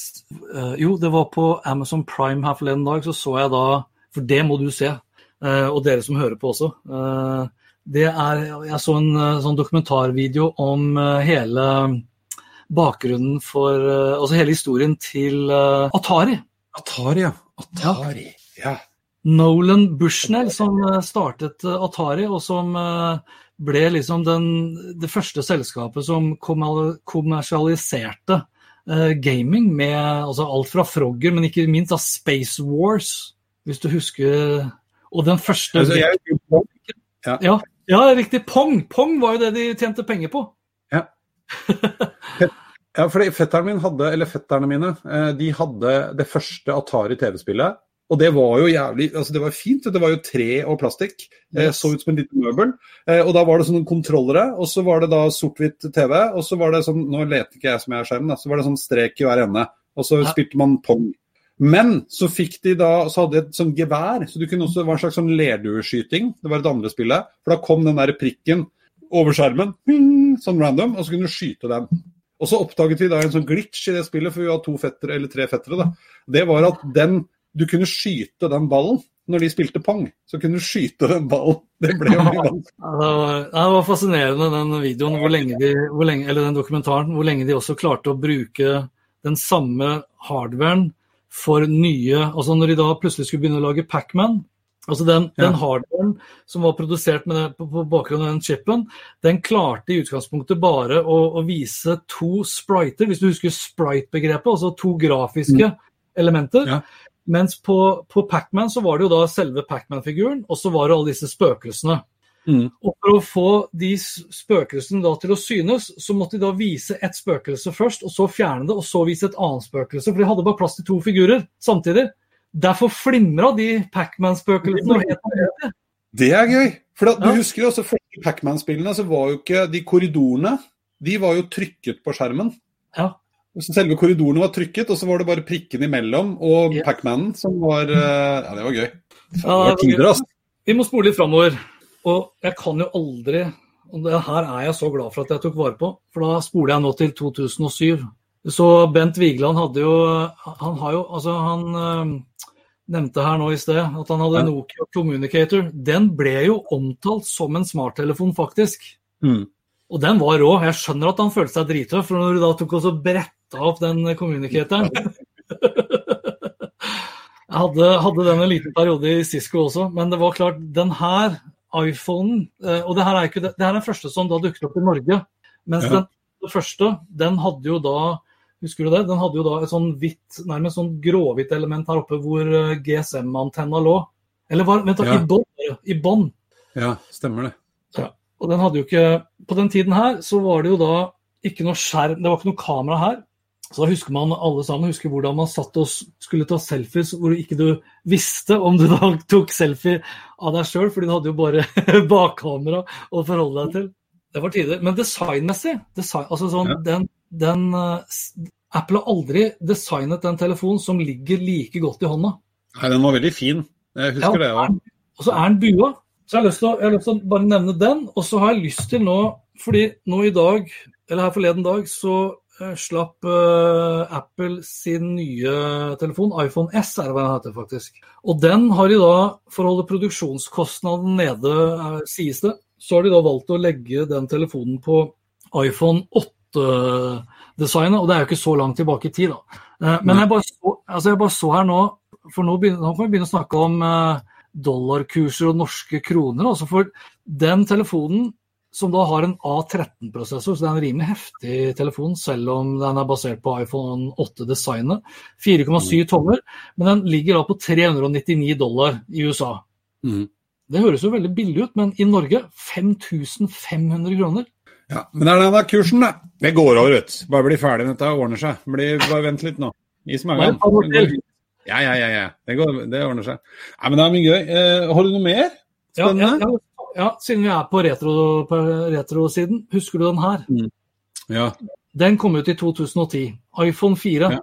Jo, det var på Amazon Prime her forleden dag, så så jeg da For det må du se, og dere som hører på også. Det er Jeg så en eh, sånn dokumentarvideo om eh, hele bakgrunnen for eh, Altså hele historien til Atari. Atari, ja. Atari, ja. Nolan Bushnell som startet Atari, og som ble liksom den, det første selskapet som kommersialiserte gaming med altså alt fra Frogger, men ikke minst da Space Wars, hvis du husker. Og den første Altså, jeg, ja. ja, ja, riktig. Pong! Pong var jo det de tjente penger på. Ja. ja, fordi fetteren min hadde, eller fetterne mine, eh, de hadde det første Atari TV-spillet. Og det var jo jævlig altså Det var fint. Det var jo tre og plastikk. Eh, Yes. Så ut som en liten møbel. Eh, og da var det sånne kontrollere, og så var det da sort-hvitt TV. Og så var det sånn Nå leter ikke jeg som jeg er skjermen, da. Så var det sånn strek i hver ende. Og så Ja. spilte man pong. Men så fikk de da Så hadde de et sånn gevær, så du kunne også det var en slags sånn lerdueskyting. Det var et andre spillet. For da kom den der prikken over skjermen, sånn random, og så kunne du skyte den. Og så oppdaget vi da en sånn glitch i det spillet, for vi har to fettere, eller tre fettere. da. Det var at den, du kunne skyte den ballen når de spilte pong. Så kunne du skyte den ballen. Det ble jo mye vanskelig. Ja, det, var, det var fascinerende den videoen, hvor lenge de, hvor lenge, eller den dokumentaren, hvor lenge de også klarte å bruke den samme hardwaren for nye Altså når de da plutselig skulle begynne å lage Pacman, altså den, Ja. den hardwaren som var produsert med det, på, på bakgrunn av den chipen, den klarte i utgangspunktet bare å, å vise to spriter, hvis du husker sprite-begrepet, altså to grafiske elementer. Ja. Mens på, på Pacman så var det jo da selve Pacman-figuren, og så var det alle disse spøkelsene. Mm. Og for å få de spøkelsene da til å synes, så måtte de da vise et spøkelse først, og så fjerne det, og så vise et annet spøkelse. For de hadde bare plass til to figurer samtidig. Derfor flimra de Pacman-spøkelsene. det. Det er gøy. For da, du Ja. husker jo også første Pacman-spillene, så var jo ikke de korridorene De var jo trykket på skjermen. Ja. Så selve korridorene var trykket, og så var det bare prikken imellom og yeah. Pacmanen som var eh, Ja, det var gøy. Det Ja, var det var tider, altså. Vi må spole litt framover. Og jeg kan jo aldri Og det her er jeg så glad for at jeg tok vare på, for da spoler jeg nå til 2007. Så Bent Vigeland hadde jo Han har jo Altså, han øh, nevnte her nå i sted at han hadde. Nokia Communicator. Den ble jo omtalt som en smarttelefon, faktisk. Mm. Og den var rå. Jeg skjønner at han følte seg drittøff, for når du da tok og så bretta opp den communicatoren Jeg hadde, hadde den en liten periode i Cisco også, men det var klart, den her iPhonen eh, Og det her er ikke det, her er den første som da dukket opp i Norge. Mens Ja. den, den første, den hadde jo da Husker du det? Den hadde jo da et sånn hvitt, nærmest sånn gråhvitt element her oppe hvor eh, GSM-antenna lå. Eller var, vent da, Ja. i bånn. Ja, stemmer det. Og den hadde jo ikke På den tiden her så var det jo da ikke noe skjerm, det var ikke noe kamera her. Så da husker man alle sammen husker hvordan man satt og skulle ta selfies hvor ikke du visste om du da tok selfie av deg sjøl, fordi du hadde jo bare bakkamera å forholde deg til. Det var tider. Men designmessig design, altså sånn, Ja. den, den, eh, Apple har aldri designet en telefon som ligger like godt i hånda. Nei, den var veldig fin. Jeg husker det. Ja. Og så er den bua. Så jeg har, lyst til å, jeg har lyst til å bare nevne den. Og så har jeg lyst til nå, fordi nå i dag, eller her forleden dag, så slapp uh, Apple sin nye telefon, iPhone S er det hva den heter faktisk. Og den har de da, for å holde produksjonskostnaden nede, eh, sies det, så har de da valgt å legge den telefonen på iPhone 8-designet, og det er jo ikke så langt tilbake i tid, da. Uh, Men jeg bare, så, altså jeg bare så her nå, for nå, begynner, nå kan vi begynne å snakke om eh, dollarkurser og norske kroner. Altså for den telefonen som da har en A13-prosessor, så det er en rimelig heftig telefon, selv om den er basert på iPhone 8-designet. 4,7 tommer, men den ligger da på 399 dollar i USA. Mm. Det høres jo veldig billig ut, men i Norge 5500 kroner. ja. Men det er den der kursen, da. Det går over, vet du. Bare bli ferdig med dette, ordner seg. Bli, bare vent litt nå. Is magen. Ja, ja, ja. ja. Det, går, det ordner seg. Nei, men det er mye gøy. Eh, har du noe mer? Spennende. ja, ja, ja, siden vi er på retro- på retrosiden, husker du den her? Ja. Den kom ut i 2010. iPhone 4. Ja.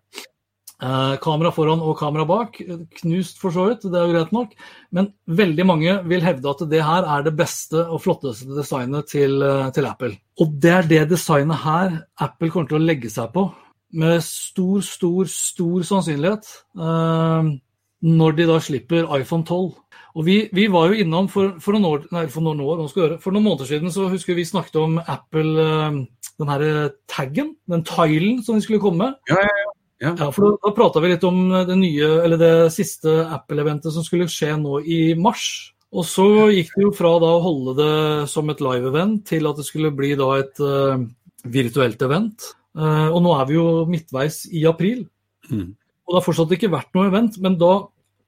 Eh, kamera foran og kamera bak. Knust for så vidt, det er jo greit nok. Men veldig mange vil hevde at det her er det beste og flotteste designet til, eh, til Apple. Og det er det designet her Apple kommer til å legge seg på. Med stor, stor, stor sannsynlighet. Eh, når de da slipper iPhone 12. Og vi, vi var jo innom for, for, noen år, nei, for noen år, for noen måneder siden så husker vi snakket om Apple, eh, den her taggen, den tilen som de skulle komme med. Ja, ja, ja. Ja, for Da, da prata vi litt om det nye, eller det siste Apple-eventet som skulle skje nå i mars. Og så gikk det jo fra da å holde det som et live-event til at det skulle bli da et uh, virtuelt event. Uh, og nå er vi jo midtveis i april. Mm. Og det har fortsatt ikke vært noe event, men da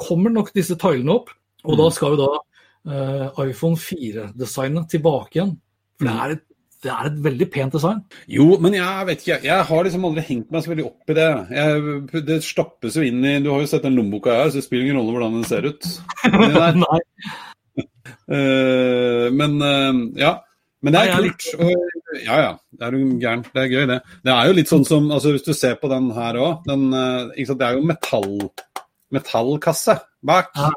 kommer nok disse tilene opp. Og da skal jo da uh, iPhone 4-designet tilbake igjen. For det er, et, det er, et, veldig pent design. Jo, men jeg vet ikke. Jeg har liksom aldri hengt meg så veldig opp i det. Jeg, det stappes jo inn i Du har jo sett den lommeboka jeg har, så det spiller ingen rolle hvordan den ser ut. Nei. Uh, men uh, ja. Men det er kult. Og, ja ja, det er jo gærent. Det er gøy, det. Det er jo litt sånn som altså Hvis du ser på den her òg, det er jo metall, metallkasse bak. Ja.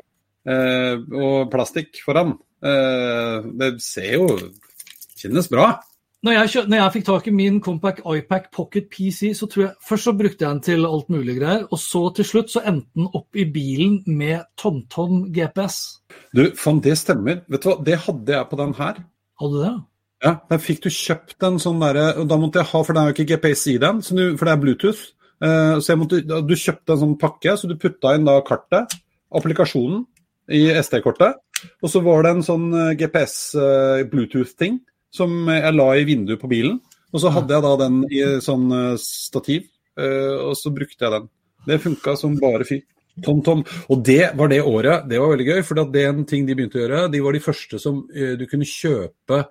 Og plastikk foran. det ser jo Kjennes bra. Når jeg, når jeg, fikk tak i min Compact iPac Pocket PC, så tror jeg først så brukte jeg den til alt mulig greier, og så til slutt så endte den opp i bilen med TomTom GPS. Du, faen, det stemmer. Vet du hva, det hadde jeg på den her. Hadde du det? Ja, der fikk du kjøpt en sånn derre Da måtte jeg ha, for det er jo ikke GPS i den, du, for det er Bluetooth. Uh, så måtte, du kjøpte en sånn pakke, så du putta inn da kartet, applikasjonen, i SD-kortet. Og så var det en sånn GPS uh, Bluetooth-ting som jeg la i vinduet på bilen. Og så hadde jeg da den i sånn stativ, og så brukte jeg den. Det funka som bare fy. Tom-Tom. Og det var det året. Det var veldig gøy, for det er en ting de begynte å gjøre. De var de første som du kunne kjøpe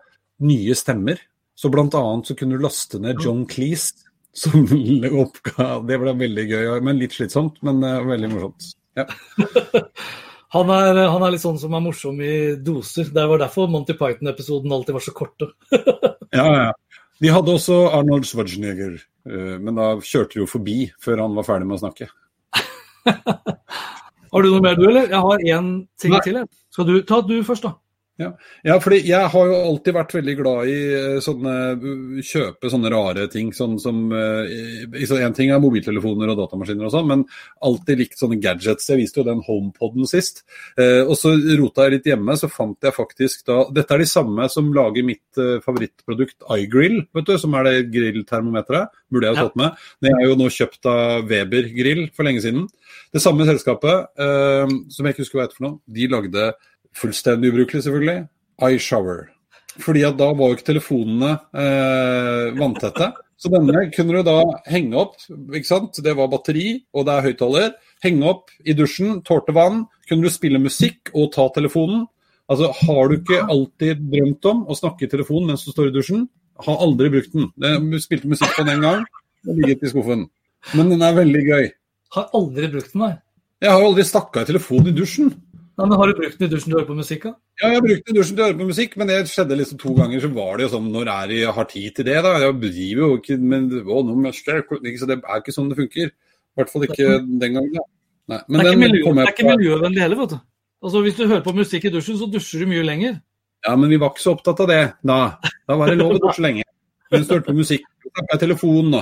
nye stemmer. Så blant annet så kunne du laste ned John Cleese som oppga Det ble veldig gøy, men litt slitsomt, men veldig morsomt. Ja. Han er, han er, litt sånn som er morsom i doser. Det var derfor Monty Python-episoden alltid var så korte. ja, ja. De hadde også Arnold Schwarzenegger, men da kjørte de jo forbi før han var ferdig med å snakke. har du noe mer du, eller? Jeg har én ting Nei. til. Jeg. Skal du ta du først, da? Ja. ja, fordi jeg har jo alltid vært veldig glad i sånne kjøpe sånne rare ting. Sånn som En ting er mobiltelefoner og datamaskiner og sånn, men alltid likt sånne gadgets. Jeg viste jo den HomePoden sist. Eh, og så rota jeg litt hjemme, så fant jeg faktisk da Dette er de samme som lager mitt favorittprodukt iGrill, vet du, som er det grilltermometeret. Burde jeg ha tatt med. Det er jo nå kjøpt av Weber Grill for lenge siden. Det samme selskapet, som jeg ikke husker hva heter for noe, de lagde fullstendig ubrukelig, selvfølgelig, iShower. Fordi at da var jo ikke telefonene eh, vanntette. Så denne kunne du da henge opp. ikke sant? Det var batteri, og det er høyttaler. Henge opp i dusjen, tårte vann. Kunne du spille musikk og ta telefonen. Altså, Har du ikke alltid drømt om å snakke i telefonen mens du står i dusjen? Har aldri brukt den. Jeg spilte musikk på den en gang, og ligget i skuffen. Men den er veldig gøy. Har aldri brukt den, nei. Jeg har jo aldri snakka i telefonen i dusjen. Ja, men Har du brukt den i dusjen til å høre på musikk? da? Ja, jeg har brukt den i dusjen til å høre på musikk, men det skjedde liksom to ganger. Så var det jo sånn Når er jeg har tid til det, da? Jeg driver jo ikke med å, nå møsker, Så det er ikke sånn det funker. I hvert fall ikke den gangen. Da. Nei, det, er miljø, det er ikke miljøvennlig heller, vet du. Altså, Hvis du hører på musikk i dusjen, så dusjer du mye lenger. Ja, men vi var ikke så opptatt av det da. Da var det lov å dusje lenge. Mens du hørte på musikk. Snakka i telefonen nå.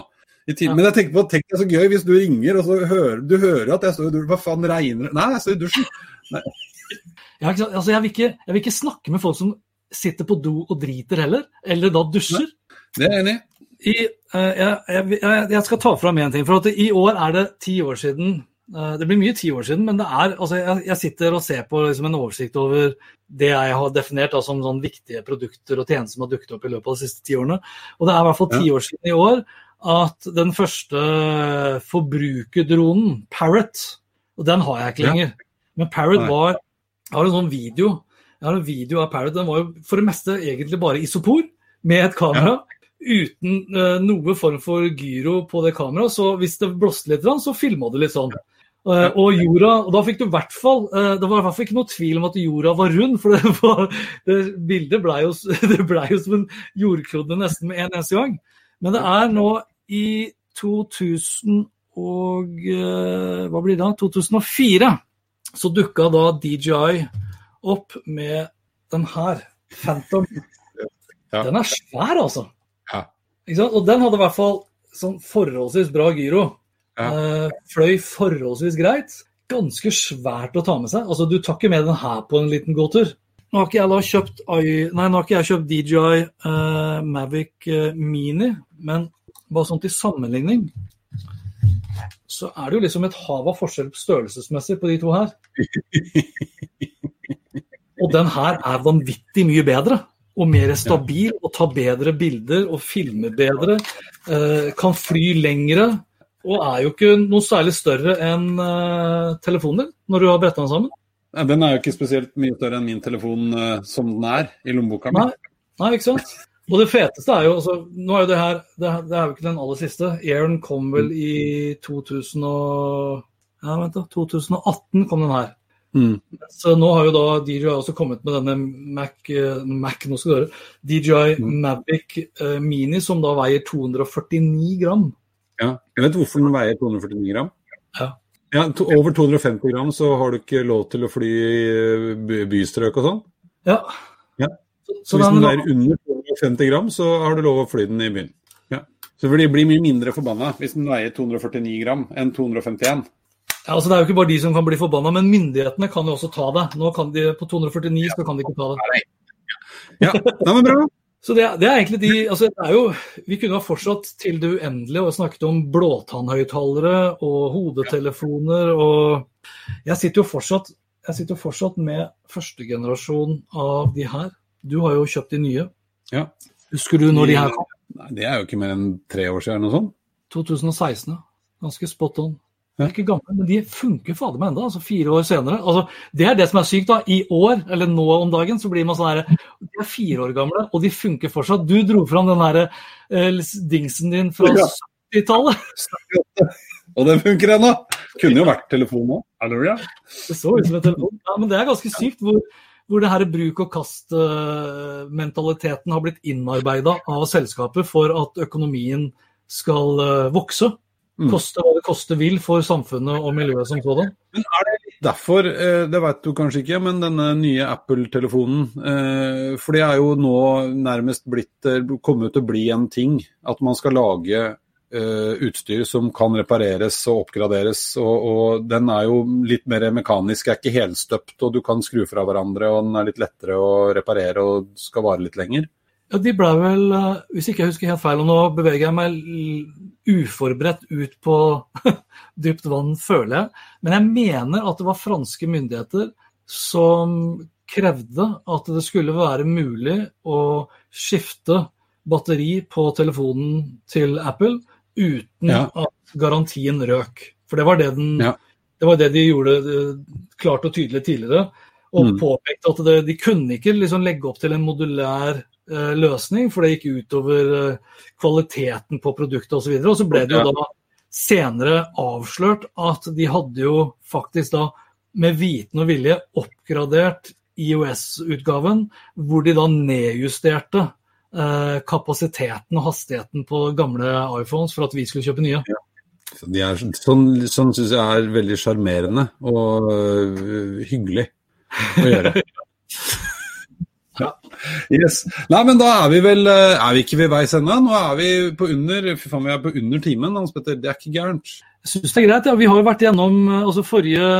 Men jeg tenker på, tenk det er så gøy hvis du ringer og så hører du hører at jeg står i dusjen. Hva faen regner det Nei, jeg står i dusjen. Ja, altså, jeg, vil ikke, jeg, vil ikke, snakke med folk som sitter på do og driter heller, eller da dusjer. Det er jeg enig i. Uh, jeg, jeg, skal ta fram én ting. for at I år er det ti år siden uh, Det blir mye ti år siden, men det er, altså, jeg, sitter og ser på liksom, en oversikt over det jeg har definert da, som sånn viktige produkter og tjenester som har dukket opp i løpet av de siste ti årene. Og det er i hvert fall ti år siden i år at den første forbrukerdronen, Parrot, og den har jeg ikke lenger. Ja. Men Parrot var Jeg har en sånn video jeg har en video av Parrot. Den var jo for det meste egentlig bare isopor med et kamera. Ja. Uten uh, noe form for gyro på det kameraet. Så hvis det blåste litt, så filma det litt sånn. Uh, og jorda, og da fikk du i hvert fall uh, Det var i hvert fall ikke noe tvil om at jorda var rund. For det, var, det bildet blei jo, ble jo som en jordklode nesten med en eneste gang. Men det er nå i 2000 og Hva blir det da? 2004 så dukka da DJI opp med den her, Phantom. Ja. Den er svær, altså. Ja. Og den hadde i hvert fall sånn forholdsvis bra gyro. Ja. Uh, fløy forholdsvis greit. ganske svært å ta med seg. Altså, Du tar ikke med den her på en liten gåtur. Nå har ikke jeg kjøpt, nei, nå har ikke jeg kjøpt DJI eh, Mavic eh, Mini, men bare sånn til sammenligning så er det jo liksom et hav av forskjell størrelsesmessig på de to her. Og den her er vanvittig mye bedre. Og mer stabil og tar bedre bilder og filmer bedre. Eh, kan fly lengre. Og er jo ikke noe særlig større enn telefonen din når du har bretta den sammen. Nei, Den er jo ikke spesielt mye større enn min telefon eh, som den er i lommeboka mi. Nei, nei, ikke sant? Og det feteste er jo altså, Nå er jo det her Det, det er jo ikke den aller siste. Aaron kom vel i 2000 og, ja, vent da, 2018 kom den her. Mm. Så nå har jo da DJI også kommet med denne Mac, eh, Mac nå skal du høre, DJI Mm. Mavic eh, Mini, som da veier 249 gram. Ja. Jeg vet hvorfor den veier 249 gram. Ja. Ja, to, over 250 gram så har du ikke lov til å fly i eh, bystrøk og sånn. Ja. Så, hvis den er under 250 gram, så har du lov å fly den i byen. Ja. Så de blir mye mindre forbanna hvis den veier 249 gram enn 251. ja, altså det er jo ikke bare de som kan bli forbanna, men myndighetene kan jo også ta det. Nå kan de, På 249 så kan de ikke ta det. Ja, det var bra. Så det, det er egentlig de altså det er jo, Vi kunne ha fortsatt til det uendelige og snakket om blåtannhøyttalere og hodetelefoner og Jeg sitter jo fortsatt, jeg sitter jo fortsatt med første generasjon av de her. Du har jo kjøpt de nye. Ja. Husker du når de her kom? Nei, det er jo ikke mer enn tre år siden eller noe sånt. 2016. ja. Ganske spot on. De Ja. er ikke gamle, men de funker fader meg enda, altså fire år senere. Altså, det er det som er sykt. da. I år, eller nå om dagen, så blir man sånn herre De er fire år gamle, og de funker fortsatt. Du dro fram den der eh, dingsen din fra Ja. 70-tallet. Og den funker ennå! Kunne jo vært telefon nå. Halleluja. Det så ut som en telefon. Ja, men det er ganske sykt hvor, hvor det her bruk og kast-mentaliteten har blitt innarbeida av selskapet for at økonomien skal eh, vokse. Mm. Koste hva det koste vil for samfunnet og miljøet som sådan. Men er det litt derfor, eh, det vet du kanskje ikke, men denne nye Apple-telefonen eh, For det er jo nå nærmest blitt eh, kommet til å bli en ting at man skal lage eh, utstyr som kan repareres og oppgraderes. Og, og den er jo litt mer mekanisk, er ikke helstøpt, og du kan skru fra hverandre, og den er litt lettere å reparere og skal vare litt lenger. Ja, De ble vel, eh, hvis ikke jeg husker helt feil, og nå beveger jeg meg uforberedt ut på dypt vann, føler jeg. Men jeg mener at det var franske myndigheter som krevde at det skulle være mulig å skifte batteri på telefonen til Apple uten Ja. at garantien røk. For det var det, den, Ja. det, var det de gjorde eh, klart og tydelig tidligere. Og Mm. påpekte at det, de kunne ikke liksom legge opp til en modulær eh, løsning, for det gikk utover eh, kvaliteten på produktet osv. Og, så og så ble det jo da senere avslørt at de hadde jo faktisk da med viten og vilje oppgradert IOS-utgaven, hvor de da nedjusterte kapasiteten og hastigheten på gamle iPhones for at vi skulle kjøpe nye. Så de er, sånn sånn syns jeg er veldig sjarmerende og uh, hyggelig å gjøre. Yes. Nei, men da er vi vel øh, Er vi ikke ved veis ende? Nå er vi på under Fy faen, vi er på under timen, Hans Petter. Det er ikke gærent. Jeg syns det er greit. ja. Vi har jo vært gjennom eh, altså Forrige,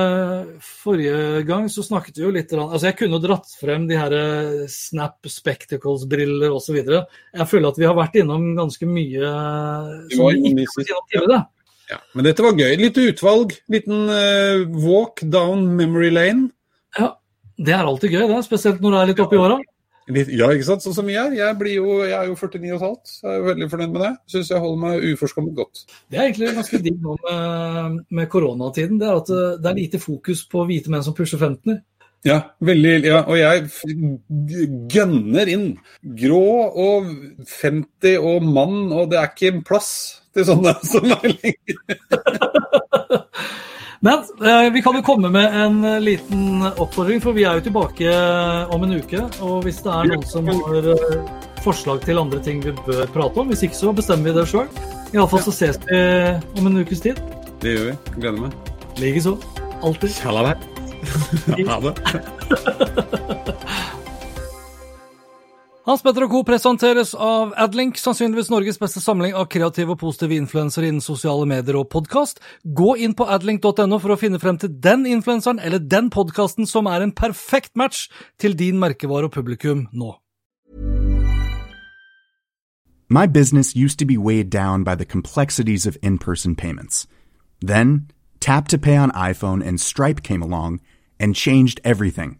forrige gang så snakket vi jo litt altså Jeg kunne jo dratt frem de her eh, Snap Spectacles-briller osv. Jeg føler at vi har vært innom ganske mye som vi ikke har vært innom tidligere. Ja. Men dette var gøy. Litt utvalg. Liten uh, walk down memory lane. Ja, Det er alltid gøy, det. Spesielt når det er litt oppi åra. Litt, ja, ikke sant? Sånn som vi er. Jeg, blir jo, jeg er jo 49,5, halvt. jeg er jo veldig fornøyd med det. Syns jeg holder meg uforskammet godt. Det er egentlig ganske digg nå med, med koronatiden. Det er at eh, det er lite fokus på hvite menn som pusher 15-er. Ja, veldig. Ja, og jeg gønner inn. Grå og 50 og mann, og det er ikke plass til sånne som meg lenger. Men eh, vi kan jo komme med en eh, liten oppfordring, for vi er jo tilbake eh, om en uke. Og hvis det er noen som har eh, forslag til andre ting vi bør prate om, hvis ikke så bestemmer vi det sjøl. Iallfall så ses vi om en ukes tid. Det gjør vi. Gleder meg. Likeså. Alltid. Ha det. Hans Petter og Co. presenteres av Adlink, sannsynligvis Norges beste samling av kreative og positive influensere innen sosiale medier og podkast. Gå inn på adlink.no for å finne frem til den influenseren eller den podkasten som er en perfekt match til din merkevare og publikum nå. My business used to be weighed down by the complexities of in person payments. Then, Tap to Pay on iPhone and Stripe came along and changed everything.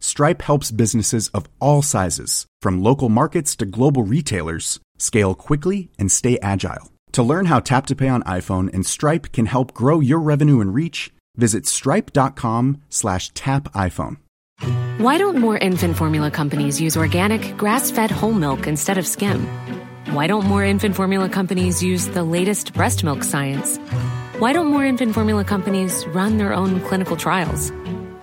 Stripe helps businesses of all sizes, from local markets to global retailers, scale quickly and stay agile. To learn how Tap to Pay on iPhone and Stripe can help grow your revenue and reach, visit stripe.com slash tap iPhone. Why don't more infant formula companies use organic, grass fed whole milk instead of skim? Why don't more infant formula companies use the latest breast milk science? Why don't more infant formula companies run their own clinical trials?